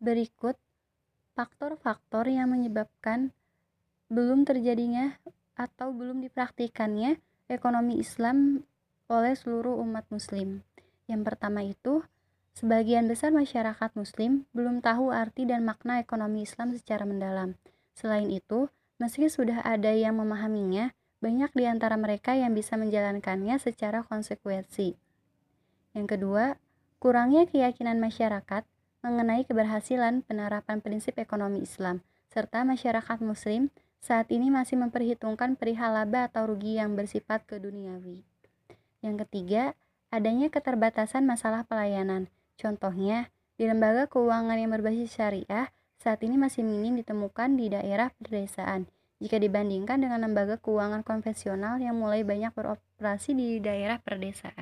Berikut faktor-faktor yang menyebabkan belum terjadinya atau belum dipraktikannya ekonomi Islam oleh seluruh umat muslim. Yang pertama itu, sebagian besar masyarakat muslim belum tahu arti dan makna ekonomi Islam secara mendalam. Selain itu, meski sudah ada yang memahaminya, banyak di antara mereka yang bisa menjalankannya secara konsekuensi. Yang kedua, kurangnya keyakinan masyarakat mengenai keberhasilan penerapan prinsip ekonomi Islam, serta masyarakat muslim saat ini masih memperhitungkan perihal laba atau rugi yang bersifat keduniawi. Yang ketiga, adanya keterbatasan masalah pelayanan. Contohnya, di lembaga keuangan yang berbasis syariah, saat ini masih minim ditemukan di daerah pedesaan jika dibandingkan dengan lembaga keuangan konvensional yang mulai banyak beroperasi di daerah pedesaan.